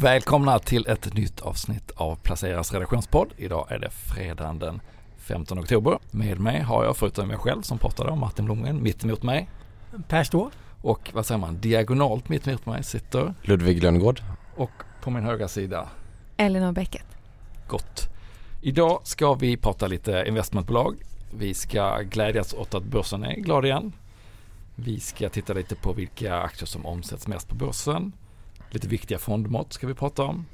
Välkomna till ett nytt avsnitt av Placeras redaktionspodd. Idag är det fredagen den 15 oktober. Med mig har jag förutom mig själv som pratade om Martin Blomgren mitt emot mig. Per Ståhl. Och vad säger man, diagonalt mitt emot mig sitter Ludvig Lönngård. och på min högra sida Elinor Bäcket. Gott. Idag ska vi prata lite investmentbolag. Vi ska glädjas åt att börsen är glad igen. Vi ska titta lite på vilka aktier som omsätts mest på börsen. Lite viktiga fondmått ska vi prata om.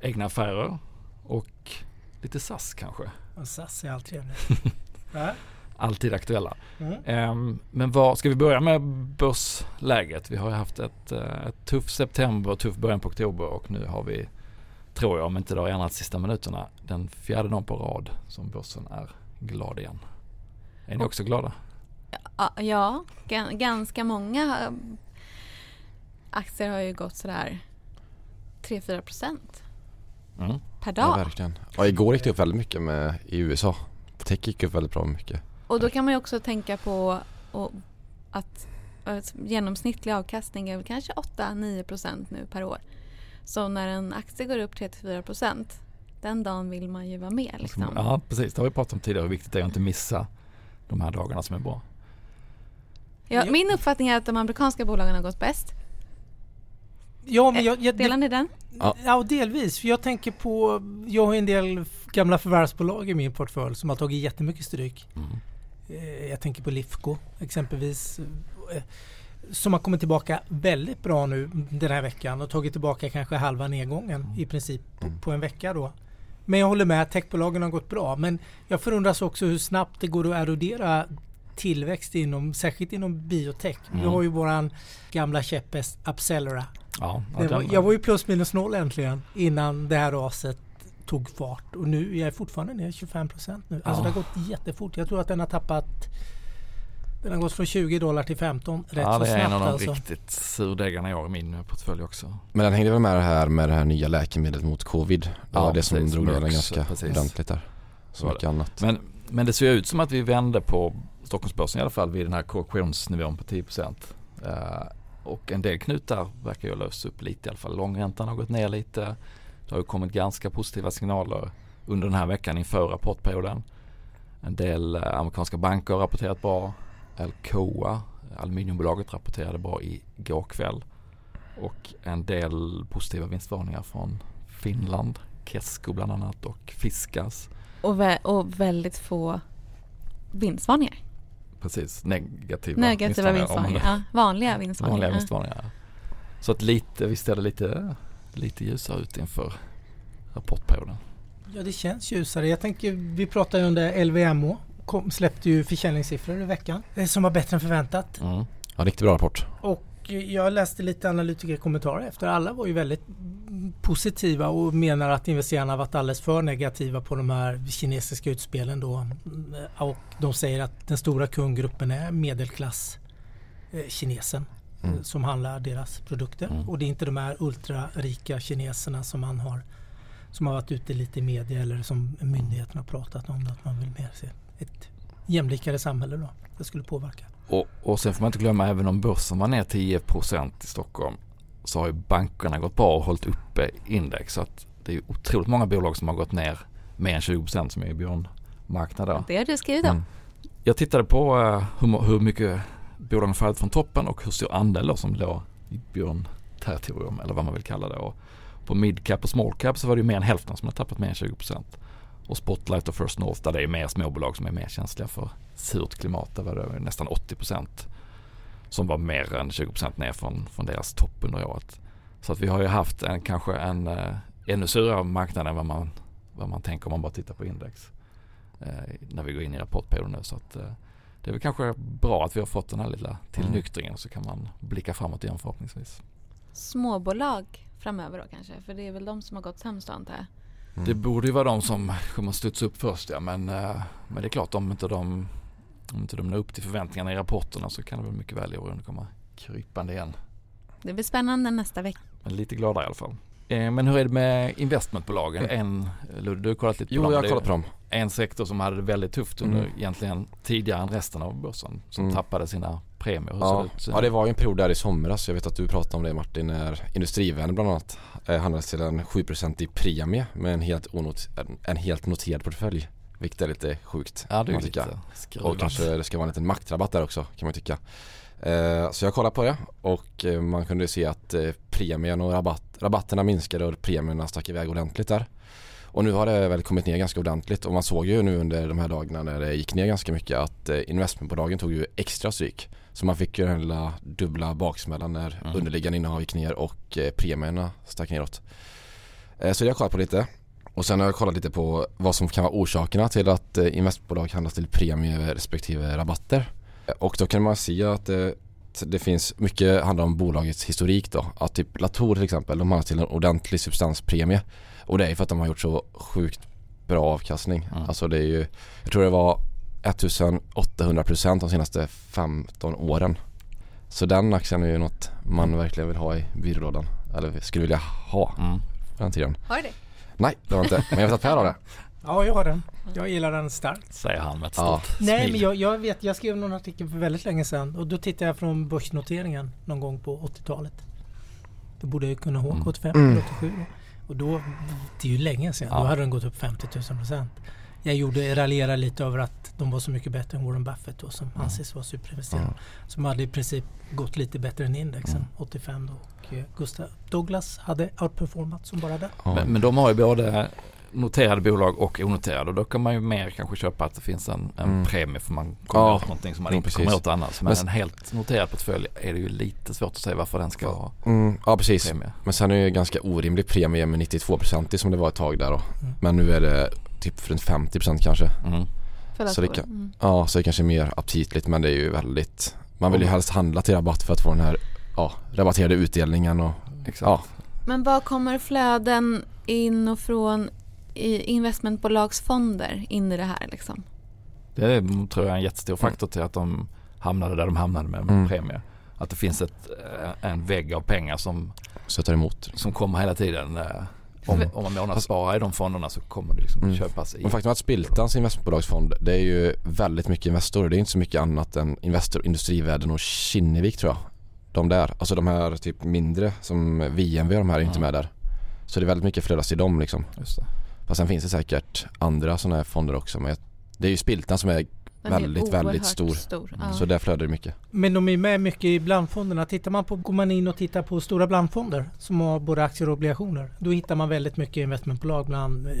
Egna affärer och lite SAS kanske. Och SAS är allt trevligt. ja. Alltid aktuella. mm. Ehm, men vad, ska vi börja med börsläget? Vi har ju haft ett, eh, ett tuff september, tuff början på oktober och nu har vi, tror jag om inte det har ändrats sista minuterna, den fjärde dagen på rad som börsen är glad igen. Är ni också glada? Ja, ja gan- ganska många aktier har ju gått sådär 3-4 procent Mm. per Ja, dag. verkligen. Ja, igår gick det upp väldigt mycket med, i USA. Tech gick upp väldigt bra mycket. och då kan man ju också tänka på och, att att genomsnittlig avkastning är väl kanske 8-9 procent nu per år. Så när en aktie går upp 3-4 procent den dagen vill man ju vara med. Liksom. Ja precis, det har vi pratat om tidigare hur viktigt det är att inte missa de här dagarna som är bra. Ja, min uppfattning är att de amerikanska bolagen har gått bäst. Ja, men jag, jag, Delar ni den? Ja. ja, delvis. För jag tänker på, jag har en del gamla förvärvsbolag i min portfölj som har tagit jättemycket stryk. Mm. Eh, Jag tänker på Lifco exempelvis. eh, Som har kommit tillbaka väldigt bra nu den här veckan och tagit tillbaka kanske halva nedgången i princip på, Mm. på en vecka då. Men jag håller med, techbolagen har gått bra. Men jag förundras också hur snabbt det går att erodera tillväxt inom, särskilt inom biotech. Vi Mm. har ju våran gamla käpphäst Upcellera. Ja, ja, Det var, jag var ju plus minus noll äntligen innan det här raset tog fart och nu jag är fortfarande ner 25 procent nu. Alltså Ja. det har gått jättefort. Jag tror att den har tappat den har gått från 20 dollar till 15 rätt ja, så det är snabbt en av de alltså. riktigt surdegarna i år i min portfölj också. Men den hängde väl med det här med det här nya läkemedlet mot covid. Det Ja, var det som precis. drog ner den ganska precis. ordentligt där. Så mycket annat. Men, men det ser ut som att vi vände på Stockholmsbörsen i alla fall vid den här korrektionsnivån på 10 procent. Eh, och en del knutar verkar ju ha lösts upp lite i alla fall. Långräntan har gått ner lite. Det har ju kommit ganska positiva signaler under den här veckan inför rapportperioden. En del eh, amerikanska banker har rapporterat bra. Alcoa, aluminiumbolaget, rapporterade bra igår kväll. Och en del positiva vinstvarningar från Finland, Kesko bland annat och Fiskas. Och, vä- och väldigt få vinstvarningar. Precis, negativa, Negativa vinstvarningar, om vinstvarningar. Ja, vanliga vinstvarningar. Vanliga Ja. vinstvarningar. Så att lite, visst är det lite, lite ljusare ut inför rapportperioden. Ja det känns ljusare. Jag tänker vi pratar ju under LVMH. Kom, släppte ju försäljningssiffror i veckan som var bättre än förväntat. Mm. Ja, riktigt bra rapport. Och jag läste lite analytikerkommentarer efter. Alla var ju väldigt positiva och menar att investerarna varit alldeles för negativa på de här kinesiska utspelen då. Och de säger att den stora kundgruppen är medelklass eh, kinesen Mm. eh, som handlar deras produkter. Mm. Och det är inte de här ultrarika kineserna som man har som har varit ute lite i media eller som myndigheterna har pratat om. Att man vill mer se ett jämlikare samhälle då. Det skulle påverka. Och, och sen får man inte glömma, även om börsen var ner 10% i Stockholm så har ju bankerna gått bra och hållit uppe index. Så att det är ju otroligt många bolag som har gått ner mer än 20% som är i björnmarknader. Det har du skrivit om. Mm. Jag tittade på eh, hur, hur mycket bolagen fallit från toppen och hur stor andel då som låg i björnterritorium eller vad man vill kalla det. Och på midcap och small cap så var det ju mer än hälften som har tappat mer än 20%. Och Spotlight och First North där det är mer småbolag som är mer känsliga för surt klimat. Där var det nästan 80% som var mer än 20% ner från, från deras topp under året. Så att vi har ju haft en, kanske en eh, ännu surare marknad än vad man, vad man tänker om man bara tittar på index. Eh, när vi går in i rapportperioden nu. Så att, eh, det är väl kanske bra att vi har fått den här lilla tillnyktringen så kan man blicka framåt igen förhoppningsvis. Småbolag framöver då kanske? För det är väl de som har gått sämst antar jag. Mm. Det borde ju vara de som kommer studsa upp först ja men, eh, men det är klart om inte de om inte de når upp till förväntningarna i rapporterna så kan det väl mycket väl i år komma krypande igen. Det blir spännande nästa vecka. Men lite gladare i alla fall. Eh, Men hur är det med investmentbolagen? En, Ludde, du har kollat lite på Jo, dem. jag har kollat på dem. En sektor som hade det väldigt tufft under Mm. egentligen tidigare än resten av börsen som Mm. tappade sina premier. Ja, det ja det var ju en period där i somras, jag vet att du pratade om det Martin, när Industrivärden bland annat eh, handlades till en 7% i premie med en helt, onot, en, en helt noterad portfölj. Vilket är lite sjukt. Ja det är lite skruvat. Och kanske det ska vara en liten maktrabatt där också kan man tycka. Eh, så jag kollade på det och eh, man kunde se att eh, premien och rabatt, rabatterna minskade och premierna stack iväg ordentligt där. Och nu har det väl kommit ner ganska ordentligt och man såg ju nu under de här dagarna när det gick ner ganska mycket att eh, investmentbolagen tog ju extra stryk. Så man fick ju den lilla dubbla baksmällan när Mm. underliggande innehav gick ner och eh, premierna stack neråt. Eh, så det har jag kollat på lite. Och sen har jag kollat lite på vad som kan vara orsakerna till att investbolag handlas till premie respektive rabatter. Och då kan man se att det, det finns mycket handlar om bolagets historik då. Att typ Latour till exempel, de handlas till en ordentlig substanspremie. Och det är för att de har gjort så sjukt bra avkastning. Mm. Alltså det är ju, jag tror det var 1800% de senaste 15 åren. Så den aktien är ju något man verkligen vill ha i byrålådan. Eller skulle vilja ha Mm. på den tiden. Har du det? Nej, det var inte. Men jag vet att Per har det. Ja, jag har den. Jag gillar den starkt. Säger han med ett Ja. stort Nej, smil. men jag, jag vet, jag skrev någon artikel för väldigt länge sedan och då tittade jag från börsnoteringen någon gång på 80-talet. Det borde jag kunna ihåg, Mm. 85 Mm. eller 87 då. Och då, det är ju länge sedan, Ja. då hade den gått upp 50 000 procent. Jag gjorde, raljerade lite över att de var så mycket bättre än Warren Buffett då, som Mm. anses vara superinvesterare. Mm. Som hade i princip gått lite bättre än indexen, Mm. 85 då. Och eh, Gustav Douglas hade outperformat som bara det. Ja. Men, men de har ju både noterade bolag och onoterade och då kan man ju mer kanske köpa att det finns en, en Mm. premie för man kommer Ja, åt någonting som man jo, inte precis. kommer åt annars. Men, Men en helt noterad portfölj är det ju lite svårt att säga varför den ska ha Mm, ja precis. premie. Men sen är det ju ganska orimlig premie med 92% som det var ett tag där då. Mm. Men nu är det typ runt 50% kanske. Mm. För Så det kan- Mm. Ja, så det kanske är mer aptitligt men det är ju väldigt Man vill ju helst handla till rabatt för att få den här ja, rabatterade utdelningen och Exakt. ja. Men var kommer flöden in och från investmentbolagsfonder in i det här liksom? Det är, tror jag är en jättestor faktor till att de hamnade där de hamnade med, med Mm. premie. Att det finns ett, eh, en vägg av pengar som, emot. som kommer hela tiden. eh, Om, om man månadssparar i de fonderna så kommer det liksom Mm. köpas i. Men faktum är att Spiltans investmentbolagsfond det är ju väldigt mycket Investor. Det är inte så mycket annat än Investor, Industrivärden och Kinnevik tror jag. De där, alltså de här typ mindre som VNV de här är inte Mm. med där. Så det är väldigt mycket flödas till dem liksom. Just det. Fast sen finns det säkert andra sådana här fonder också men det är ju Spiltan som är Den är Väldigt, oerhört väldigt stor. stor. Ja. Så där flödar det mycket. Men de är med mycket i blandfonderna. Tittar man på, går man in och tittar på stora blandfonder som har både aktier och obligationer. Då hittar man väldigt mycket investmentbolag bland eh,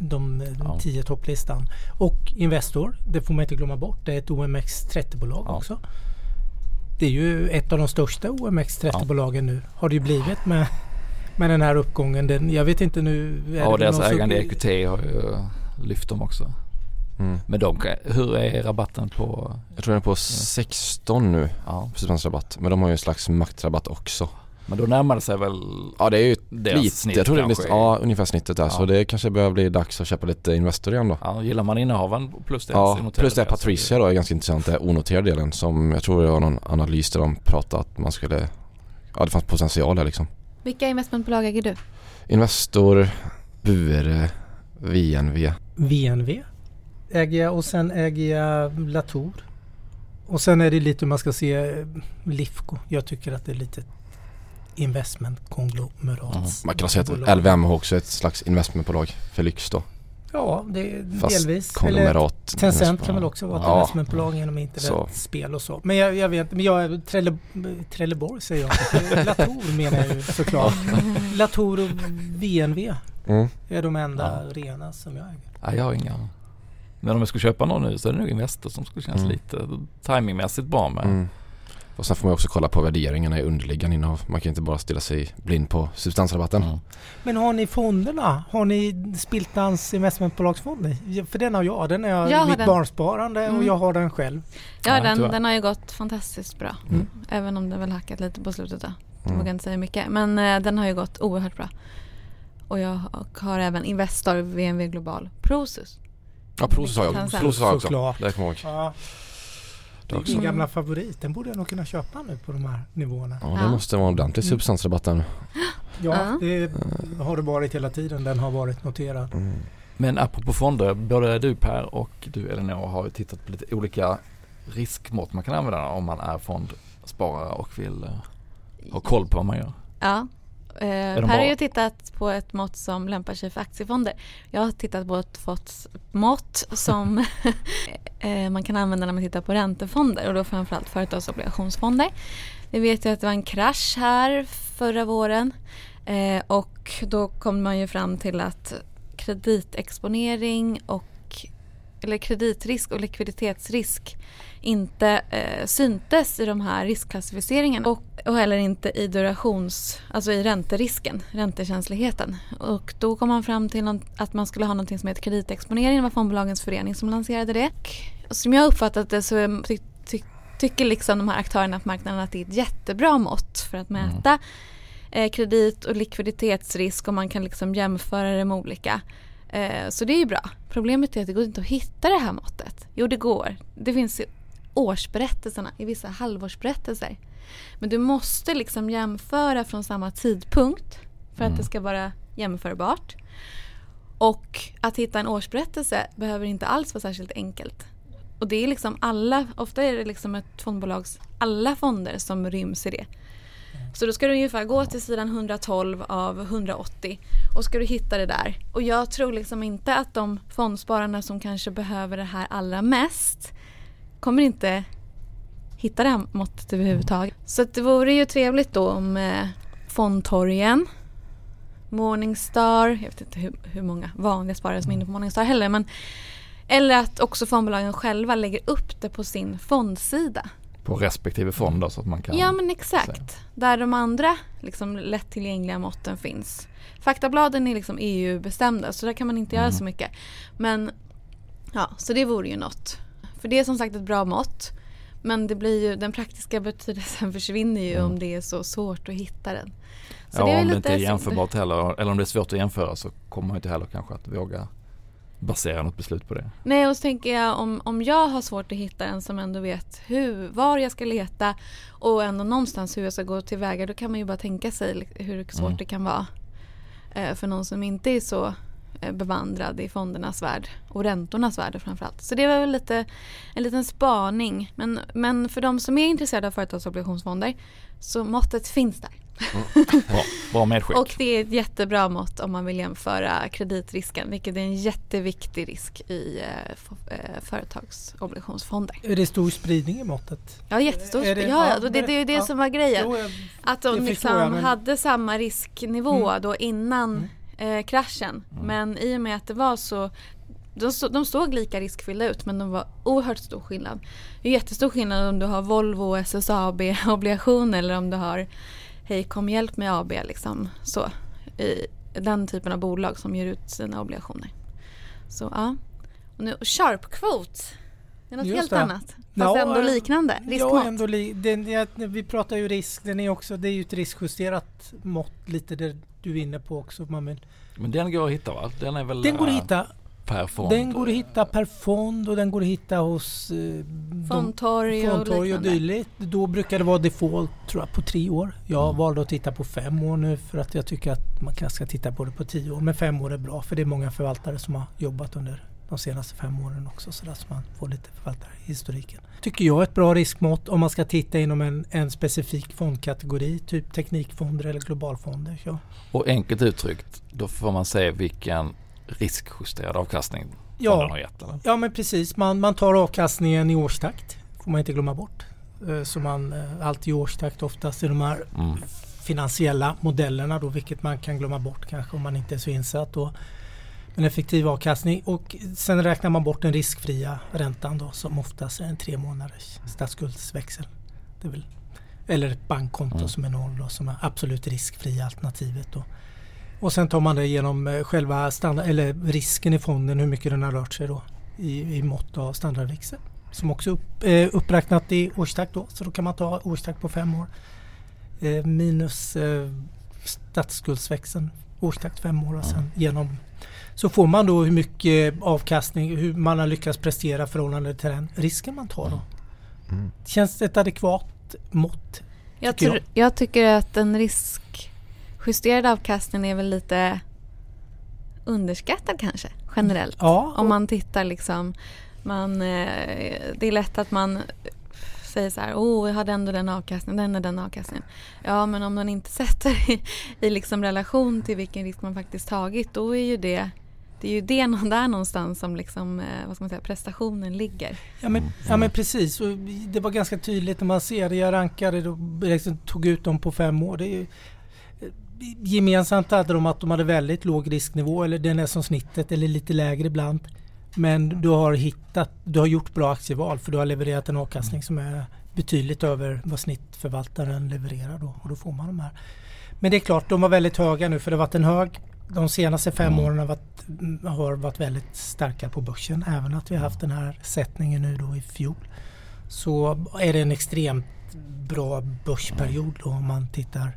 de eh, Ja. tio topplistan. Och Investor, det får man inte glömma bort. Det är ett OMX30-bolag Ja. också. Det är ju ett av de största OMX30-bolagen nu. Har det ju blivit med, med den här uppgången. Den, jag vet inte nu. är Ja, deras ägande i EQT har ju lyft dem också. Mm. Men de, hur är rabatten på? Jag tror den är på 16 nu, Ja, substansrabatt. Men de har ju en slags maktrabatt också. men då närmar det sig väl Ja det är ju lite, snitt jag tror det är lite, ja ungefär snittet där. Ja. Så det kanske börjar bli dags att köpa lite Investor igen då. Ja, gillar man innehaven plus det Ja, plus det Patricia då är ganska intressant, det onoterade delen som jag tror det var någon analys där de pratade att man skulle Ja det fanns potential där liksom. Vilka investmentbolag äger du? Investor, Bure, VNV. VNV äger jag och sen äger jag Latour. Och sen är det lite hur man ska se eh, Lifco. Jag tycker att det är lite investmentkonglomerat. Mm. Man kan säga att LVM har också ett slags investmentbolag för lyx då. Ja, det är Fast delvis. Eller Konglomerat. Tencent kan väl också vara ett Ja. investmentbolag genom internetspel och så. Men jag, jag vet men jag, Trelle, Trelleborg säger jag. Latour menar jag ju såklart. Latour och VNV Mm. är de enda Ja. rena som jag äger. Nej, jag har inga. Men om jag skulle köpa någon nu så är det nog Investor som skulle kännas Mm. lite timingmässigt bra med. Mm. Och sen får man också kolla på värderingarna i underliggande innehav. Man kan inte bara stilla sig blind på substansrabatten. Mm. Men har ni fonderna? Har ni Spiltans investmentbolagsfond? Ja, För den har jag. Den är Jag mitt den. barnsparande och Mm. jag har den själv. Ja, Nej, den, tyvärr. den har ju gått fantastiskt bra. Mm. Även om det väl hackat lite på slutet då. Jag Mm. vågar inte säga mycket. Men eh, den har ju gått oerhört bra. Och jag och har även Investor, VNV Global, Prosus. Ja, Prosus har jag. Prosus har jag också. Såklart. Det kommer jag ihåg. Ja, Det också. min gamla favorit. Den borde jag nog kunna köpa nu på de här nivåerna. Ja, det Ja. måste vara ordentlig Mm. substansrabatt där nu. Ja, det har det varit hela tiden. Den har varit noterad. Mm. Men apropå fonder, både du Per och du Elinor har ju tittat på lite olika riskmått man kan använda om man är fondsparare och vill eh, ha koll på vad man gör. Ja. Eh, per har ju tittat på ett mått som lämpar sig för aktiefonder. Jag har tittat på ett mått som eh, man kan använda när man tittar på räntefonder och då framförallt företagsobligationsfonder. Vi vet ju att det var en krasch här förra våren eh, och då kom man ju fram till att kreditexponering och eller kreditrisk och likviditetsrisk inte eh, syntes i de här riskklassificeringarna och, och heller inte i durations, alltså i ränterisken, räntekänsligheten. Och då kom man fram till någon, att man skulle ha något som heter kreditexponering, det var fondbolagens förening som lanserade det. Och som jag uppfattat det så ty, ty, tycker liksom de här aktörerna på marknaden att det är ett jättebra mått för att mäta eh, kredit och likviditetsrisk och man kan liksom jämföra det med olika. Eh, så det är ju bra. Problemet är att det går inte att hitta det här måttet. Jo, det går. Det finns i årsberättelserna, i vissa halvårsberättelser. Men du måste liksom jämföra från samma tidpunkt för Mm. att det ska vara jämförbart. Och att hitta en årsberättelse behöver inte alls vara särskilt enkelt. Och det är liksom alla, ofta är det liksom ett fondbolags alla fonder som ryms i det. Så då ska du ungefär gå till sidan 112 av 180 och ska du hitta det där. Och jag tror liksom inte att de fondspararna som kanske behöver det här allra mest kommer inte hitta det här måttet överhuvudtaget. Så det vore ju trevligt då om eh, fondtorgen, Morningstar, jag vet inte hur, hur många vanliga sparare som är inne på Morningstar heller, men eller att också fondbolagen själva lägger upp det på sin fondsida. På respektive fond då så att man kan Ja men exakt. Där de andra liksom, lättillgängliga måtten finns. Faktabladen är liksom EU-bestämda så där kan man inte göra Mm. så mycket. Men ja, så det vore ju något. För det är som sagt ett bra mått. Men det blir ju, den praktiska betydelsen försvinner ju Mm. om det är så svårt att hitta den. Så ja, är om det inte är jämförbart heller eller om det är svårt att jämföra så kommer man inte heller kanske att våga basera något beslut på det. Nej och så tänker jag om, om jag har svårt att hitta en som ändå vet hur, var jag ska leta och ändå någonstans hur jag ska gå tillväga då kan man ju bara tänka sig hur svårt Mm. det kan vara eh, för någon som inte är så eh, bevandrad i fondernas värld och räntornas värld framförallt. Så det var väl lite en liten spaning. Men, men för de som är intresserade av företagsobligationsfonder så måttet finns där. Bra, bra medskick. Och det är ett jättebra mått om man vill jämföra kreditrisken, vilket är en jätteviktig risk i eh, eh, företagsobligationsfonder. Är det stor spridning i måttet? Ja, jättestor. Det- ja, ja, det, det är ju det ja. som var grejen. Jo, jag- Att de liksom jag, men- hade samma risknivå Mm. då innan eh, kraschen. Mm. Men i och med att det var så de, så, de såg lika riskfyllda ut men de var oerhört stor skillnad. Det är jättestor skillnad om du har Volvo och SSAB-obligation eller om du har Hej kom hjälp mig AB liksom så. I den typen av bolag som ger ut sina obligationer. Så ja. Och nu Sharp Quote. Det är något Just helt det. annat. Fast Ja, ändå eh, liknande. Ja, Riskmått. ändå li, den, ja, vi pratar ju risk, den är också, det är ju ett riskjusterat mått lite det du är inne på också. Man vill. Men den går att hitta va? Den är väl Den går att eh, hitta, per fond? den går att hitta per fond och den går att hitta hos eh, Fondtorg och fondtorg och dylikt. Då brukar det vara default tror jag på tre år. Jag Mm. valde att titta på fem år nu för att jag tycker att man kanske ska titta på det på tio år. Men fem år är bra för det är många förvaltare som har jobbat under de senaste fem åren också så så man får lite förvaltarhistoriken. Tycker jag är ett bra riskmått om man ska titta inom en, en specifik fondkategori, typ teknikfonder eller globalfonder. Ja. Och enkelt uttryckt, då får man se vilken riskjusterad avkastning Ja. har gett. Eller? Ja men precis, man, man tar avkastningen i årstakt. får man inte glömma bort. Eh, Så man eh, alltid i årstakt oftast i de här Mm. finansiella modellerna då, vilket man kan glömma bort kanske om man inte är så insatt då. En effektiv avkastning och sen räknar man bort den riskfria räntan då som oftast är en tre månaders statsskuldsväxel. Det är väl, eller ett bankkonto Mm. som är noll då, som är absolut riskfria alternativet då. Och sen tar man det genom eh, själva standard, eller risken i fonden, hur mycket den har rört sig då i, i mått av standardväxel. Som också är upp, eh, uppräknat i årstakt då, så då kan man ta årstakt på fem år. Eh, minus eh, statsskuldsväxeln, årstakt fem år och sen genom så får man då hur mycket avkastning, hur man har lyckats prestera förhållande till den risken man tar då. Mm. Känns det ett adekvat mått? Jag, tycker tror, jag tycker att en riskjusterad avkastning är väl lite underskattad kanske generellt. Ja, Om man tittar liksom, man, eh, det är lätt att man säger så här, åh jag hade ändå den avkastningen, den och den avkastningen. Ja men om man inte sätter i, i liksom relation till vilken risk man faktiskt tagit då är ju det det är ju det där någonstans som liksom, eh, vad ska man säga, prestationen ligger. Ja men, ja men precis, och det var ganska tydligt när man ser det. Jag rankade och liksom tog ut dem på fem år. Det är ju, gemensamt hade de att de hade väldigt låg risknivå eller den är som snittet eller lite lägre ibland. Men du har hittat, du har gjort bra aktieval för du har levererat en avkastning som är betydligt över vad snittförvaltaren levererar då och då får man de här. Men det är klart, de var väldigt höga nu för det har varit en hög de senaste fem Mm. åren har varit, har varit väldigt starka på börsen. Även att vi har haft den här sättningen nu då i fjol. Så är det en extremt bra börsperiod då om man tittar.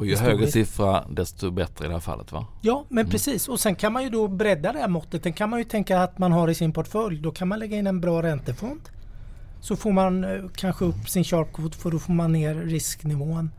Och ju högre siffra desto bättre i det här fallet va? Ja men Mm. precis och sen kan man ju då bredda det här måttet. Den kan man ju tänka att man har i sin portfölj. Då kan man lägga in en bra räntefond. Så får man eh, kanske upp sin sharpkvot för då får man ner risknivån.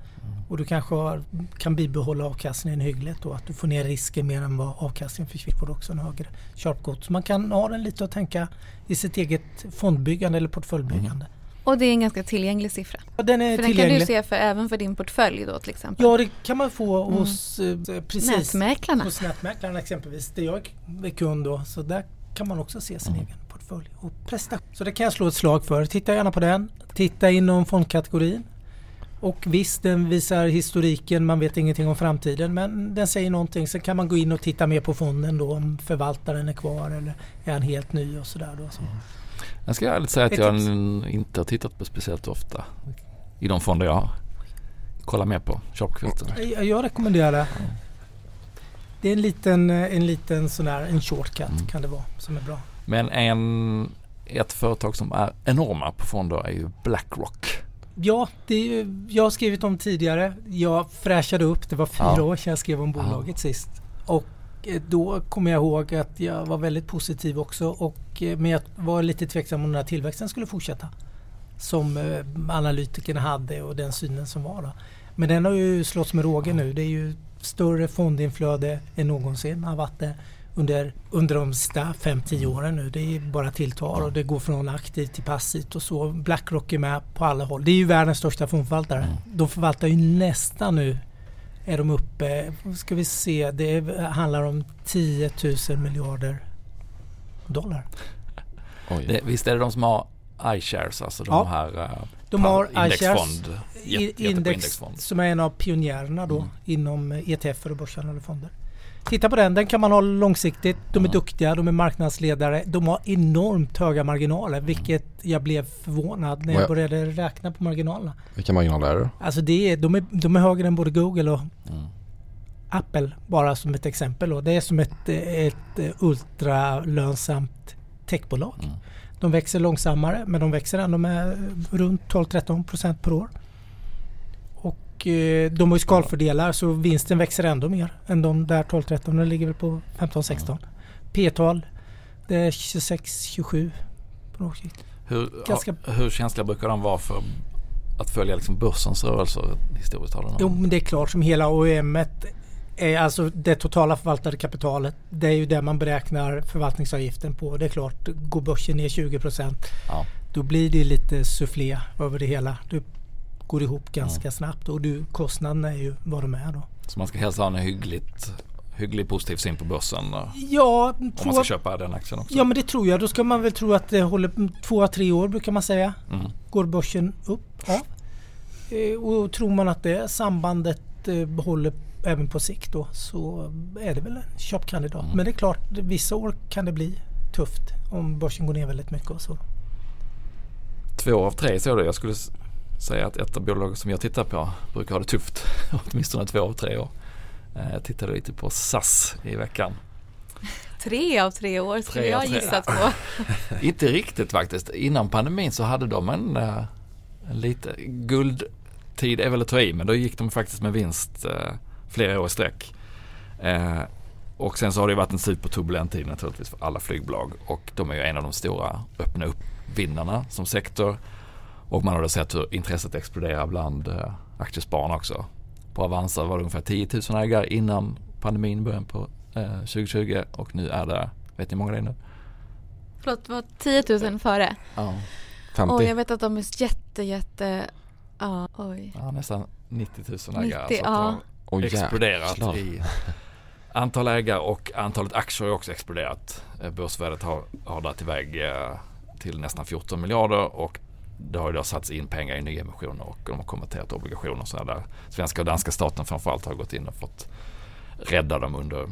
Och du kanske har, kan bibehålla avkastningen hyggligt och att du får ner risken mer än vad avkastningen försvinner. Får också en högre sharpkvot. Så man kan ha den lite att tänka i sitt eget fondbyggande eller portföljbyggande. Och det är en ganska tillgänglig siffra. Ja, den är För den kan tillgänglig. du se för, även för din portfölj då till exempel. Ja det kan man få Mm. hos eh, precis. Nätmäklarna. Hos nätmäklaren exempelvis, där jag är kund då. Så där kan man också se sin Mm. egen portfölj och prestation. Så det kan jag slå ett slag för. Titta gärna på den. Titta inom fondkategorin. Och visst, den visar historiken, man vet ingenting om framtiden men den säger någonting. Sen kan man gå in och titta mer på fonden då om förvaltaren är kvar eller är han helt ny och sådär då. Så. Jag ska ärligt säga att jag inte har tittat på speciellt ofta i de fonder jag har. Kolla mer på köpkvoten. Jag, jag rekommenderar det. Det är en liten, eh, en liten sån där, en shortcut Mm. kan det vara som är bra. Men en, ett företag som är enorma på fonder är ju Blackrock. Ja, det ju- jag har skrivit om tidigare. Jag fräschade upp, det var fyra Ja. år sedan jag skrev om bolaget sist. Och då kommer jag ihåg att jag var väldigt positiv också. Och, eh, men jag var lite tveksam om den här tillväxten skulle fortsätta. Som eh, analytikerna hade och den synen som var. Då. Men den har ju slått med råge nu. Det är ju större fondinflöde än någonsin har varit det under, under de sista 5-10 åren nu. Det är bara tilltar och det går från aktivt till passivt och så. Blackrock är med på alla håll. Det är ju världens största fondförvaltare. Mm. De förvaltar ju nästan nu är de uppe, ska vi se, det handlar om 10 000 miljarder dollar. Oj. Det, visst är det de som har iShares, alltså de Ja. här uh, De har iShares, indexfond. i- Jätte, jättebra index indexfond. som är en av pionjärerna då Mm. inom eh, ETF och börshandlade fonder. Titta på den, den kan man ha långsiktigt. De är Ja. duktiga, de är marknadsledare. De har enormt höga marginaler vilket jag blev förvånad när jag började räkna på marginalerna. Vilka marginaler är det? Alltså det är, de, är, de är högre än både Google och Mm. Apple bara som ett exempel. Då. Det är som ett, ett eh, ultralönsamt techbolag. Mm. De växer långsammare men de växer ändå med runt 12-13 procent per år. Och eh, de har ju skalfördelar så vinsten växer ändå mer än de där 12-13. Den ligger väl på 15-16. P-tal det är 26-27 på något sikt. Hur, Ganska- hur känsliga brukar de vara för att följa liksom börsens rörelser historiskt? Någon- Jo men det är klart som hela OEM är alltså det totala förvaltade kapitalet. Det är ju det man beräknar förvaltningsavgiften på. Det är klart, går börsen ner 20 Ja. då blir det lite sufflé över det hela. Du går ihop ganska snabbt och du, kostnaden är ju vad de är då. Så man ska helst ha en hyggligt, hygglig positiv syn på börsen Ja, om man ska köpa den aktien också. ja men det tror jag. Då ska man väl tro att det håller två, tre år brukar man säga. Mm. Går börsen upp? Ja. Eh, Och tror man att det sambandet eh, håller även på sikt då så är det väl en köpkandidat. Mm. Men det är klart, vissa år kan det bli tufft om börsen går ner väldigt mycket och så. Två av tre så det. Jag skulle säga att ett av bolagen som jag tittar på brukar ha det tufft. Åtminstone två av tre år. Eh, Jag tittade lite på SAS i veckan. Tre av tre år skulle Tre jag tre. gissat på. Inte riktigt faktiskt. Innan pandemin så hade de en, eh, en lite guldtid är väl att ta i men då gick de faktiskt med vinst eh, flera år i sträck. Och sen så har det varit en superturbulent tid naturligtvis för alla flygbolag och de är ju en av de stora öppna upp-vinnarna som sektor. Och man har då sett hur intresset exploderar bland eh, aktiespararna också. På Avanza var det ungefär 10 000 ägare innan pandemin början på eh, 2020 och nu är det, vet ni hur många det är nu? Förlåt, det var 10 000 före. Ja. 50. Och jag vet att de är jätte, jätte, ja, oj. ja nästan 90 000 ägare. 90, så att det har ja. Åh, exploderat jäklar. i antal ägare och antalet aktier har också exploderat. Eh, Börsvärdet har, har dragit iväg eh, till nästan 14 miljarder och det har ju då satts in pengar i nyemissioner och de har konverterat obligationer så där svenska och danska staten framförallt har gått in och fått rädda dem under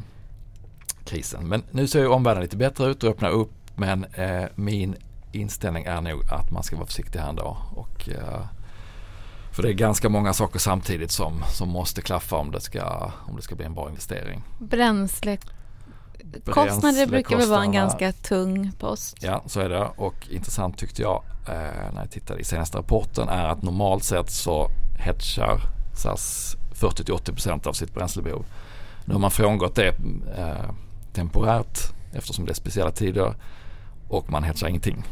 krisen. Men nu ser ju omvärlden lite bättre ut och öppnar upp men eh, min inställning är nog att man ska vara försiktig här ändå. Och, eh, för det är ganska många saker samtidigt som, som måste klaffa om det, ska, om det ska bli en bra investering. Bränslekostnader brukar väl vara en ganska tung post. Ja, så är det. Och intressant tyckte jag eh, när jag tittade i senaste rapporten är att normalt sett så hedgar SAS 40-80% av sitt bränslebehov. Nu har man frångått det eh, temporärt eftersom det är speciella tider och man hedgar ingenting.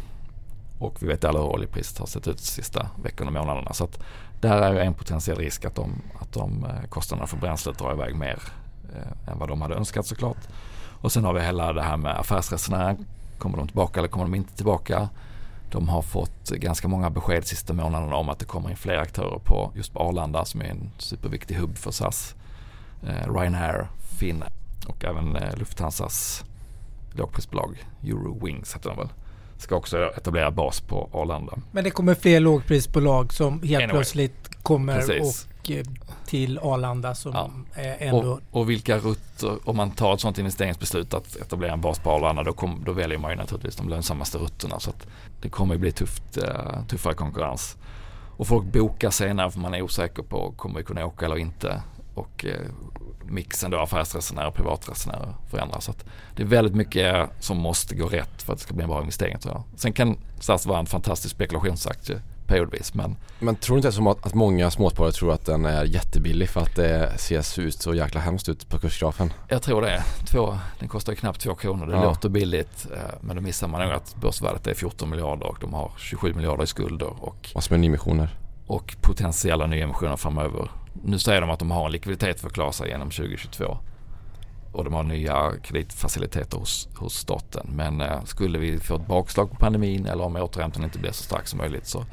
Och vi vet alla hur oljepriset har sett ut de sista veckorna och månaderna. Så att där är en potentiell risk att de, att de eh, kostnaderna för bränslet drar iväg mer eh, än vad de hade önskat såklart. Och sen har vi hela det här med affärsresenärer. Kommer de tillbaka eller kommer de inte tillbaka? De har fått ganska många besked sista månaderna om att det kommer in fler aktörer på just på Arlanda som är en superviktig hubb för SAS. Eh, Ryanair, Finn och även eh, Lufthansas lågprisbolag Eurowings heter de väl. Ska också etablera bas på Arlanda. Men det kommer fler lågprisbolag som helt Anyway. plötsligt kommer Precis. och eh, till Arlanda som Ja. ändå... Och, och vilka rutter, om man tar ett sådant investeringsbeslut att etablera en bas på Arlanda då, kom, då väljer man ju naturligtvis de lönsammaste rutterna. Så att det kommer ju bli tufft, eh, tuffare konkurrens. Och folk bokar senare för man är osäker på kommer vi kunna åka eller inte. Och eh, mixen då affärsresenärer och privatresenärer förändras. Så det är väldigt mycket som måste gå rätt för att det ska bli en bra investering tror jag. Sen kan SAS vara en fantastisk spekulationsaktie periodvis men Men tror du inte som att, att många småsparare tror att den är jättebillig för att det ser ut så jäkla hemskt ut på kursgrafen? Jag tror det. Två, den kostar ju knappt två kronor. Det Ja. låter billigt eh, men då missar man nog att börsvärdet är 14 miljarder och de har 27 miljarder i skulder och, Massor med nyemissioner. och potentiella nyemissioner framöver. Nu säger de att de har en likviditet för att klara sig genom 2022 och de har nya kreditfaciliteter hos, hos staten. Men eh, skulle vi få ett bakslag på pandemin eller om återhämtningen inte blir så stark som möjligt så,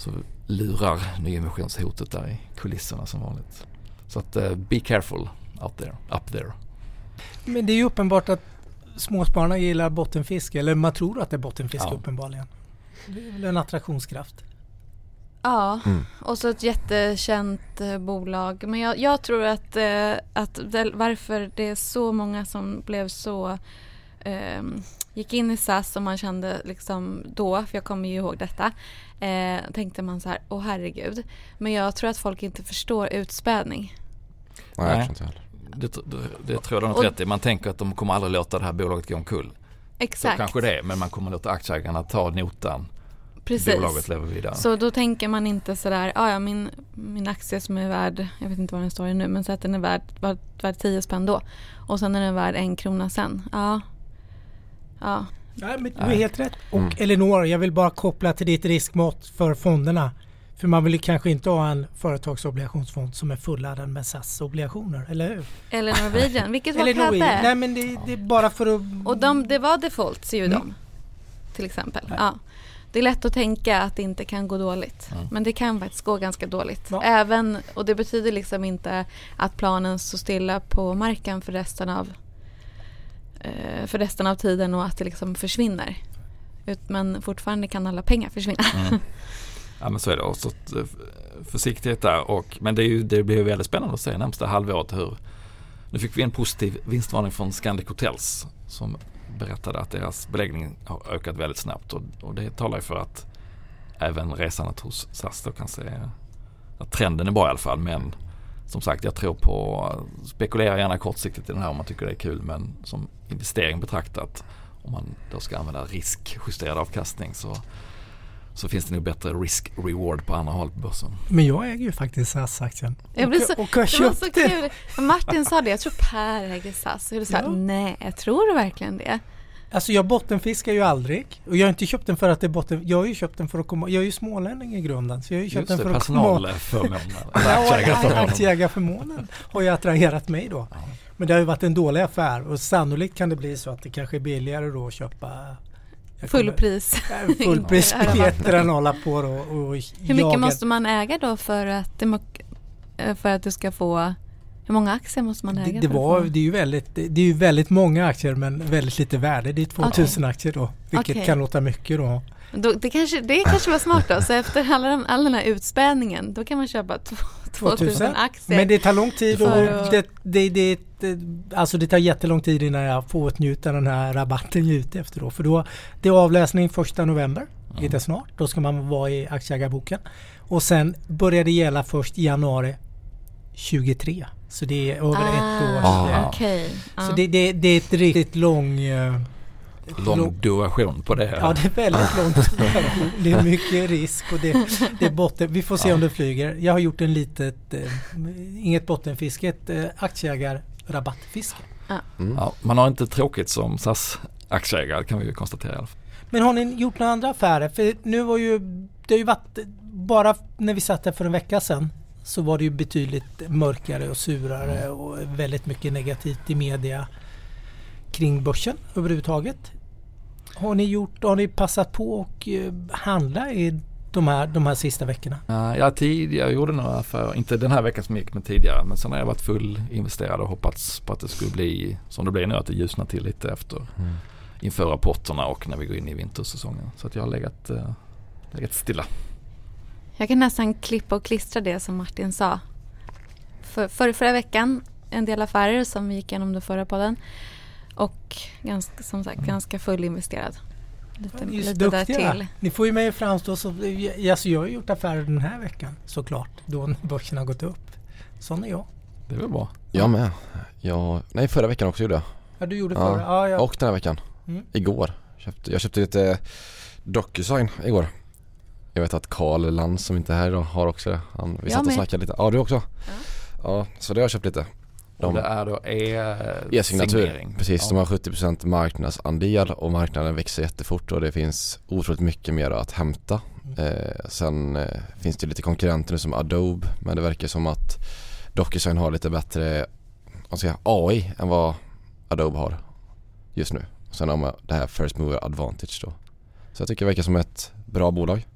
så lurar nyemissionshotet där i kulisserna som vanligt. Så att eh, be careful out there, up there. Men det är ju uppenbart att småspararna gillar bottenfiske, eller man tror att det är bottenfiske Ja. uppenbarligen. Det är väl en attraktionskraft. Ja, Mm. och så ett jättekänt eh, bolag. Men jag, jag tror att, eh, att det, varför det är så många som blev så ehm, gick in i SAS och man kände liksom då, för jag kommer ju ihåg detta, eh, tänkte man så här, åh herregud. Men jag tror att folk inte förstår utspädning. Nej, jag tror inte heller. Det, det, det tror jag du har rätt i. Man tänker att de kommer aldrig låta det här bolaget gå omkull. Så Exakt. kanske det är, men man kommer låta aktieägarna ta notan. Precis. Bolaget lever vidare. Så då tänker man inte sådär, "Ah, ja min, min aktie som är värd, jag vet inte vad den står i nu, men så att den är värd, värd, värd 10 spänn då. Och sen är den värd en krona sen. Ja. Ja. Nej, men du är helt rätt. Och Mm. Elinor, jag vill bara koppla till ditt riskmått för fonderna. För man vill ju kanske inte ha en företagsobligationsfond som är fulladdad med SAS-obligationer, eller hur? Eller Norwegian, vilket var Eller Norwegian. Nej men det, det är bara för att... Och de, det var defaults ju Mm. de. Till exempel. Nej. Ja. Det är lätt att tänka att det inte kan gå dåligt. Mm. Men det kan faktiskt gå ganska dåligt. Ja. Även, och det betyder liksom inte att planen står stilla på marken för resten av för resten av tiden och att det liksom försvinner. Ut, men fortfarande kan alla pengar försvinna. Mm. Ja men så är det. Och så eh, försiktighet där. Och, men det, är ju, det blir ju väldigt spännande att se närmsta halvåret hur. Nu fick vi en positiv vinstvarning från Scandic Hotels som berättade att deras beläggning har ökat väldigt snabbt. Och, och det talar ju för att även resandet hos SAS då kan se att trenden är bra i alla fall. Men som sagt jag tror på, spekulera gärna kortsiktigt i den här om man tycker det är kul. Men som investering betraktat om man då ska använda riskjusterad avkastning så så finns det nog bättre risk-reward på andra håll på börsen. Men jag äger ju faktiskt SAS-aktien. Jag blir och, så- och har Det var köpt så kul. Martin sa det, jag tror Per äger SAS. Och jag sa, Ja. nej, tror du verkligen det? Alltså jag bottenfiskar ju aldrig. Och jag har inte köpt den för att det är botten... Jag har ju köpt den för att komma... Jag är ju smålänning i grunden. Så jag har ju köpt Just den det, för att komma... personalförmåner. Ja, aktieägarförmånen har ju attraherat mig då. Men det har ju varit en dålig affär och sannolikt kan det bli så att det kanske är billigare då att köpa Fullpris. fullprisbiljetter än att hålla på då och Hur mycket måste man äga då för att, det, för att du ska få... Hur många aktier måste man äga? det, det, var, det, är ju väldigt, det är ju väldigt många aktier men väldigt lite värde. Det är 2000 aktier då. Vilket Okej. kan låta mycket då. Då, det, kanske, det kanske var smart då. Så efter alla, de- all den här utspädningen då kan man köpa två- 2000 aktier. Men det tar lång tid och det, det, det, det, alltså det tar jättelång tid innan jag får åtnjuta den här rabatten jag är ute efter då. För då, det är avläsning första november, lite snart. Då ska man vara i aktieägarboken. Och sen börjar det gälla först i januari 23. Så det är över ett år. Ah. Okej. Så ja. det, det, det är ett riktigt lång... eh, Lång duration på det. Ja det är väldigt långt. Det är mycket risk och det, det är botten. Vi får se om det flyger. Jag har gjort en litet, eh, inget bottenfiske, ett eh, aktieägarrabattfiske. Mm. Ja, man har inte tråkigt som SAS-aktieägare kan vi ju konstatera. Men har ni gjort några andra affärer? För nu var ju, det har ju varit, bara när vi satt där för en vecka sedan så var det ju betydligt mörkare och surare och väldigt mycket negativt i media kring börsen överhuvudtaget. Har ni gjort, har ni passat på och eh, handla i de här, de här sista veckorna? Ja, jag tidigare gjorde några affärer, inte den här veckan som gick men tidigare. Men sen har jag varit fullinvesterad och hoppats på att det skulle bli som det blir nu, att det ljusnar till lite efter Mm. inför rapporterna och när vi går in i vintersäsongen. Så att jag har legat, eh, legat stilla. Jag kan nästan klippa och klistra det som Martin sa. För, för förra veckan, en del affärer som vi gick igenom den förra podden. Och ganska, som sagt ganska fullinvesterad. Lite, så lite där duktiga. till. Ni får ju mig att framstå som... Alltså jag har gjort affärer den här veckan såklart. Då när börsen har gått upp. Sån är jag. Det är väl bra. Jag med. Jag, nej förra veckan också gjorde jag. Ja du gjorde Ja. förra. Ja, ja. Och den här veckan. Mm. Igår. Köpte, jag köpte lite DocuSign igår. Jag vet att Karl Lantz som inte är här idag har också det. Han, vi Jag satt och med. snackade lite. Ja du också? Ja. så det har jag köpt lite. Och De- det är då e- E-signatur. signering. Precis, Ja. de har 70% marknadsandel och marknaden växer jättefort och det finns otroligt mycket mer att hämta. Eh, sen eh, finns det lite konkurrenter nu som Adobe men det verkar som att DocuSign har lite bättre vad ska AI än vad Adobe har just nu. Sen har man det här First Mover Advantage då. Så jag tycker det verkar som ett bra bolag.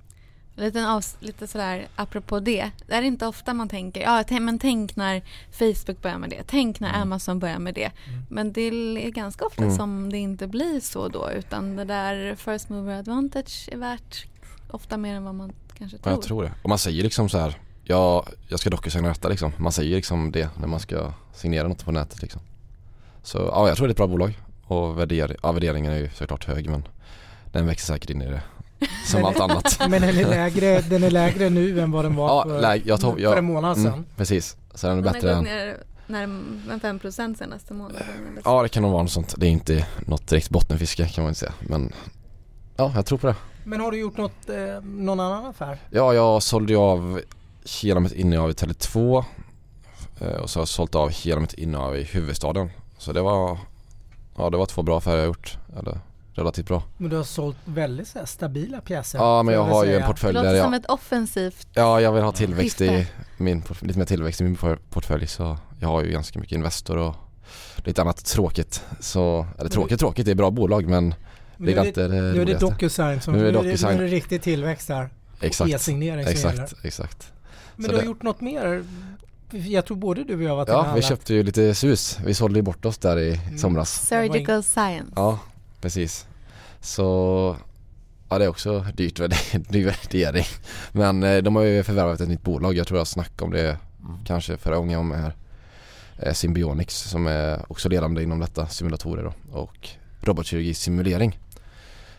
Lite, avs- lite sådär apropå det. Det är inte ofta man tänker, ja t- men tänk när Facebook börjar med det. Tänk när Amazon börjar med det. Men det är ganska ofta Mm. som det inte blir så då. Utan det där first mover advantage är värt ofta mer än vad man kanske Ja, tror. jag tror det. Och man säger liksom så här, ja, jag ska DocuSigna detta liksom. Man säger liksom det när man ska signera något på nätet liksom. Så ja, jag tror det är ett bra bolag. Och värder, ja, värderingen är ju såklart hög men den växer säkert in i det. Som Men- allt annat. Men den är, lägre, den är lägre nu än vad den var Ja, för, läg, jag tog, för jag, en månad sedan. mm, precis. Så den är Den bättre än, närmare 5 procent senaste månaden. ja det kan nog vara något sånt. Det är inte något direkt bottenfiske kan man inte säga. Men ja, jag tror på det. Men har du gjort något, eh, någon annan affär? Ja, jag sålde ju av hela mitt innehav i Tele2 eh, och så har jag sålt av hela mitt innehav i huvudstaden. Så det var, ja det var två bra affärer jag gjort. Eller relativt bra. Men du har sålt väldigt så här, stabila pjäser. Ja men jag har ju en. Det portfölj där låter som jag, ett offensivt. ja jag vill ha tillväxt i min, portfölj- lite mer tillväxt i min por- portfölj så jag har ju ganska mycket Investor och lite annat tråkigt. Så, eller tråkigt tråkigt, det är bra bolag men Men det är inte det Nu är det. DocuSign som, Nu är det nu är det, det riktig tillväxt där. Exakt, E-signering gäller. exakt, exakt. Men Så du har det- gjort något mer? Jag tror både du och jag var Ja, vi handlat. köpte ju lite sus. Vi sålde ju bort oss där i Mm. somras. Surgical science. Ja, precis. Så ja, det är också dyrt dyr värdering. Men eh, de har ju förvärvat ett nytt bolag. Jag tror jag snackade om det kanske förra gången jag var med här. Eh, Symbionics som är också ledande inom detta, simulatorer då och robotkirurgi simulering.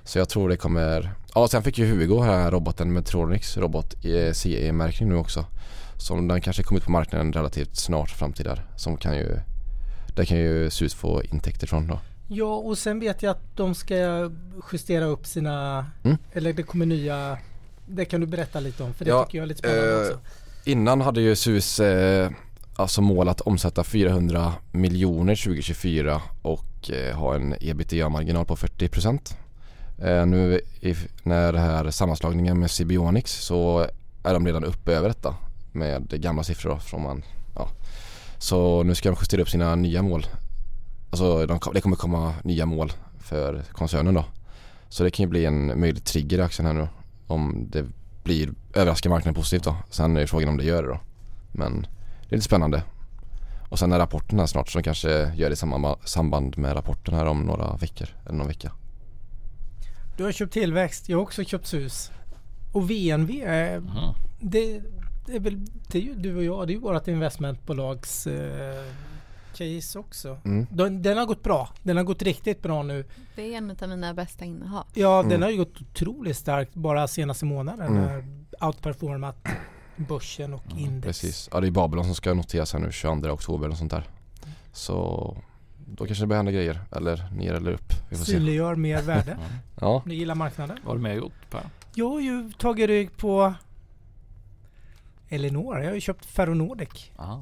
Så jag tror det kommer, ja sen fick ju Hugo här roboten Metronics robot i CE-märkning nu också. Som den kanske kommer ut på marknaden relativt snart framtid där. Som kan ju, där kan ju SUS få intäkter från då. Ja och sen vet jag att de ska justera upp sina, Mm. eller det kommer nya, det kan du berätta lite om för det Ja, tycker jag är lite spännande eh, också. Innan hade ju SUS eh, alltså mål att omsätta 400 miljoner 2024 och eh, ha en ebitda-marginal på 40%. Eh, nu i, när det här sammanslagningen med Sibionics så är de redan uppe över detta med gamla siffror då, från man, ja. Så nu ska de justera upp sina nya mål. Alltså de, det kommer komma nya mål för koncernen då. Så det kan ju bli en möjlig trigger i aktien här nu om det blir överraskar marknaden positivt då. Sen är frågan om det gör det då. Men det är lite spännande. Och sen är rapporten här snart så de kanske gör det i samband med rapporten här om några veckor eller någon vecka. Du har köpt tillväxt, jag har också köpt SUS. Och VNV, eh, det, det, är väl det är ju du och jag, det är ju vårt investmentbolags eh, case också. Mm. Den, den, har gått bra. Den har gått riktigt bra nu. Det är en av mina bästa innehav. Ja, Mm. den har ju gått otroligt starkt bara senaste månaden. Mm. Outperformat börsen och index. Precis. Ja det är Babylon som ska noteras här nu 22 oktober och sånt där. Så då kanske det börjar hända grejer. Eller ner eller upp. Vi får se. Synliggör mer värde. Ja. Ni gillar marknaden. Vad har du mer gjort Per? Jag har ju tagit rygg på Elinor. Jag har ju köpt Ferronordic Ah.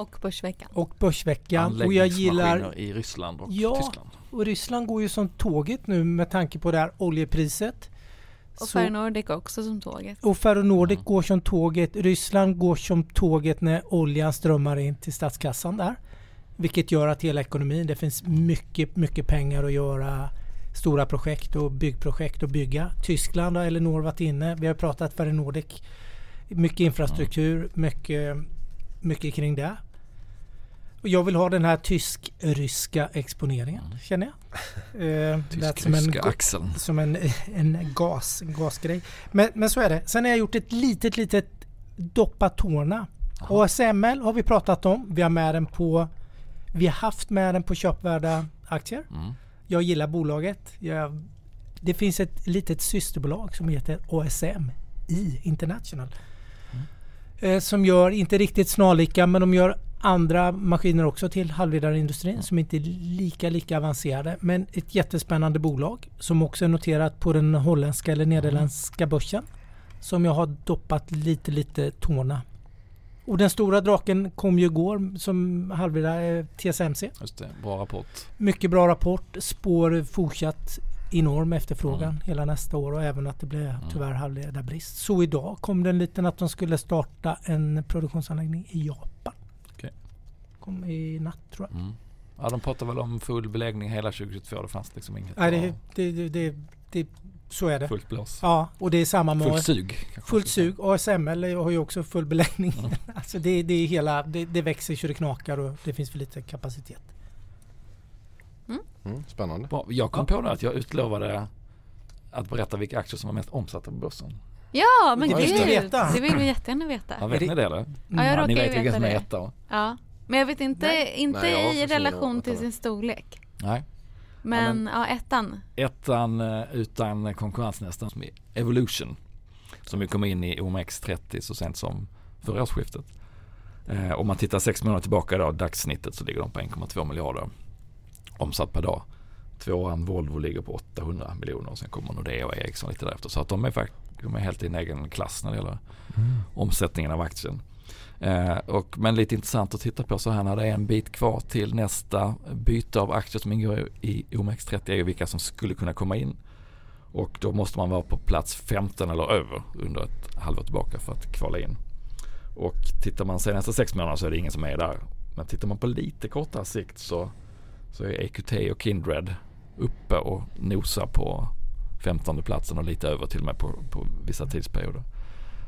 Och Börsveckan. och Börsveckan. Och jag gillar i Ryssland och Ja. Tyskland. Och Ryssland går ju som tåget nu med tanke på det här oljepriset. Och Ferronordic också som tåget. och Ferronordic Mm. går som tåget. Ryssland går som tåget när oljan strömmar in till statskassan där. Vilket gör att hela ekonomin, det finns mycket, mycket pengar att göra stora projekt och byggprojekt att bygga. Tyskland har Elinor varit inne. Vi har pratat Ferronordic. Mycket infrastruktur, mycket, mycket kring det. Jag vill ha den här tysk-ryska exponeringen, känner jag. Eh, lät som en, Tysk-ryska axeln. som en, en, gas, en gasgrej. Men, men så är det. Sen har jag gjort ett litet, litet doppa tårna. Jaha. ASML har vi pratat om. Vi har med den på vi har haft med den på köpvärda aktier. Mm. Jag gillar bolaget. Jag, det finns ett litet systerbolag som heter ASM i International. Eh, som gör, inte riktigt snarlika, men de gör andra maskiner också till halvledarindustrin som inte är lika, lika avancerade. Men ett jättespännande bolag som också är noterat på den holländska eller nederländska börsen. Som jag har doppat lite, lite tårna. Och den stora draken kom ju igår som halvledare eh, TSMC. Just det, bra rapport. Mycket bra rapport. Spår fortsatt enorm efterfrågan Mm. hela nästa år och även att det blev tyvärr halvledarbrist. Så idag kom det en liten att de skulle starta en produktionsanläggning i Japan. Kom i natt tror jag. Mm. Ja, de pratar väl om full beläggning hela 2022. Det fanns liksom inget Nej, det, det, det, det, det, så är det. fullt blås. Ja, och det är samma med Fullt sug. Fullt sug. ASML har ju också full beläggning. Mm. alltså det, det är hela, det, det växer så det knakar och det finns för lite kapacitet. Mm, spännande. Bra. Jag kom Ja. på det att jag utlovade att berätta vilka aktier som var mest omsatta på börsen. Ja, men Det gud! veta. Det vill vi jättegärna veta. Ja, vet det- ni det eller? Ja, jag Ja, råkar ni vet vilka som är det. etta? Ja. Men jag vet inte, Nej. inte Nej, jag i faktiskt relation till sin storlek. Nej. Men ja, ettan. Ettan eh, utan konkurrens nästan som är Evolution. Som ju kom in i OMX30 så sent som förra årsskiftet. Eh, om man tittar sex månader tillbaka idag, dagssnittet så ligger de på 1,2 miljarder omsatt per dag. Tvåan Volvo ligger på 800 miljoner och sen kommer Nordea och Ericsson lite därefter. Så att de är, fakt- de är helt i en egen klass när det gäller omsättningen av aktien. Eh, och, men lite intressant att titta på så här när det är en bit kvar till nästa byte av aktier som ingår i OMX30 är ju vilka som skulle kunna komma in. Och då måste man vara på plats 15 eller över under ett halvår tillbaka för att kvala in. Och tittar man senaste sex månaderna så är det ingen som är där. Men tittar man på lite kortare sikt så, så är EQT och Kindred uppe och nosar på 15 platsen och lite över till och med på, på vissa tidsperioder.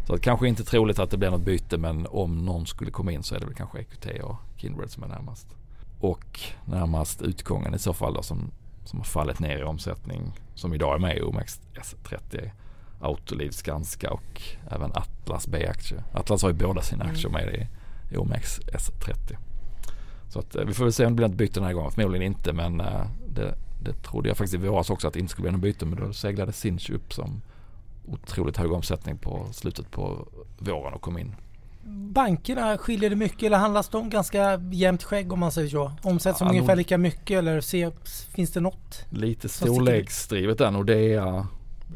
Så att kanske inte troligt att det blir något byte men om någon skulle komma in så är det väl kanske EQT och Kindred som är närmast. Och närmast utgången i så fall då som, som har fallit ner i omsättning som idag är med i OMX S30 Autoliv, Skanska och även Atlas B-aktie. Atlas har ju båda sina aktier med i, i OMX S30. Så att, eh, vi får väl se om det blir något byte den här gången. Förmodligen inte men eh, det, det trodde jag faktiskt i våras också att det inte skulle bli något byte men då seglade Sinch upp som otroligt hög omsättning på slutet på våren och kom in. Bankerna, skiljer det mycket eller handlas de ganska jämnt skägg om man säger så? Omsätts de Ja, ungefär lika mycket eller se, finns det något? Lite storleksdrivet där. Nordea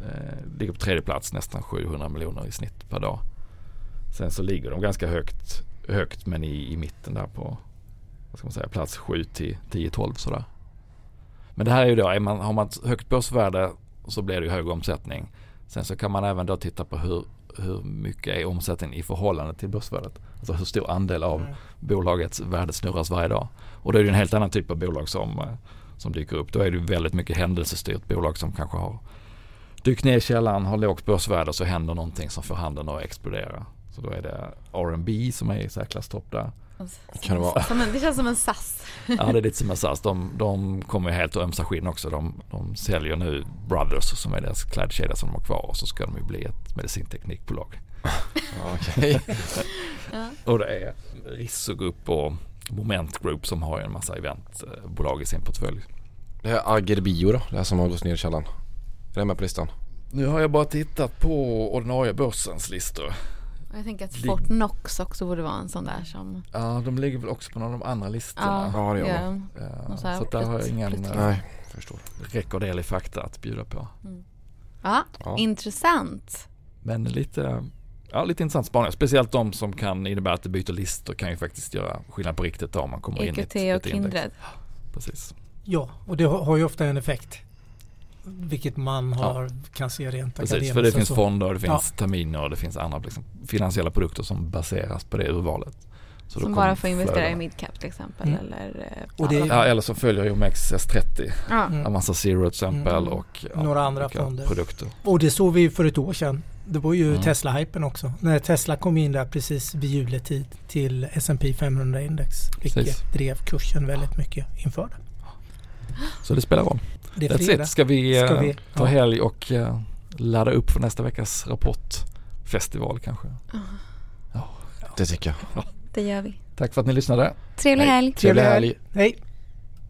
eh, ligger på tredje plats nästan 700 miljoner i snitt per dag. Sen så ligger de ganska högt, högt men i, i mitten där på vad ska man säga, plats 7 till 10-12 sådär. Men det här är ju då, är man, har man ett högt börsvärde så blir det ju hög omsättning. Sen så kan man även då titta på hur, hur mycket är omsättningen i förhållande till börsvärdet. Alltså hur stor andel av Mm. bolagets värde snurras varje dag. Och då är det en helt annan typ av bolag som, eh, som dyker upp. Då är det väldigt mycket händelsestyrt bolag som kanske har dykt ner i källaren, har lågt börsvärde och så händer någonting som får handeln att explodera. Så då är det R&B som är i särklass topp där. Kan det vara? Som en, det känns som en SAS. Ja det är lite som en SAS. De, de kommer ju helt att ömsa skinn också. De, de säljer nu Brothers som är deras klädkedja som de har kvar och så ska de ju bli ett medicinteknikbolag. Okej. Ja. Och det är Risso Group och Moment Group som har ju en massa eventbolag i sin portfölj. Det här Agerbio då, det här som har gått ner i källaren. Är det med på listan? Nu har jag bara tittat på ordinarie börsens listor. Och jag tänker att Fort Knox också borde vara en sån där som... Ja, de ligger väl också på någon av de andra listorna. Ja, det gör ja. Ja, så att där har jag ingen eh, Nej, förstår. rekorderlig fakta att bjuda på. ja, Ja. intressant. Men lite, ja, lite intressant spaning. Speciellt de som kan innebära att det byter listor kan ju faktiskt göra skillnad på riktigt då om man kommer in i ett, EQT E och ett index. Kindred. Precis. Ja, och det har har ju ofta en effekt. Vilket man har, kan se rent Precis, akademiskt. för det finns så. fonder, det finns terminer och det finns andra liksom, finansiella produkter som baseras på det urvalet. Så Som bara får investera i flödena. midcap till exempel. Mm. Eller, eh, Och det- Ja, eller så följer ju OMXS30, ja. Mm. Avanza Zero till exempel Mm. och Några andra olika fonder. produkter. Och det såg vi för ett år sedan. Det var ju Mm. Tesla-hypen också. När Tesla kom in där precis vid juletid till S&P 500-index. Vilket Precis. drev kursen väldigt mycket inför det. Så det spelar roll. Det är That's fredag. it. Ska vi, eh, Ska vi? ta Ja. helg och eh, ladda upp för nästa veckas rapportfestival kanske? Det tycker jag. Det gör vi. Tack för att ni lyssnade. Trevlig helg. Trevlig helg. Hej!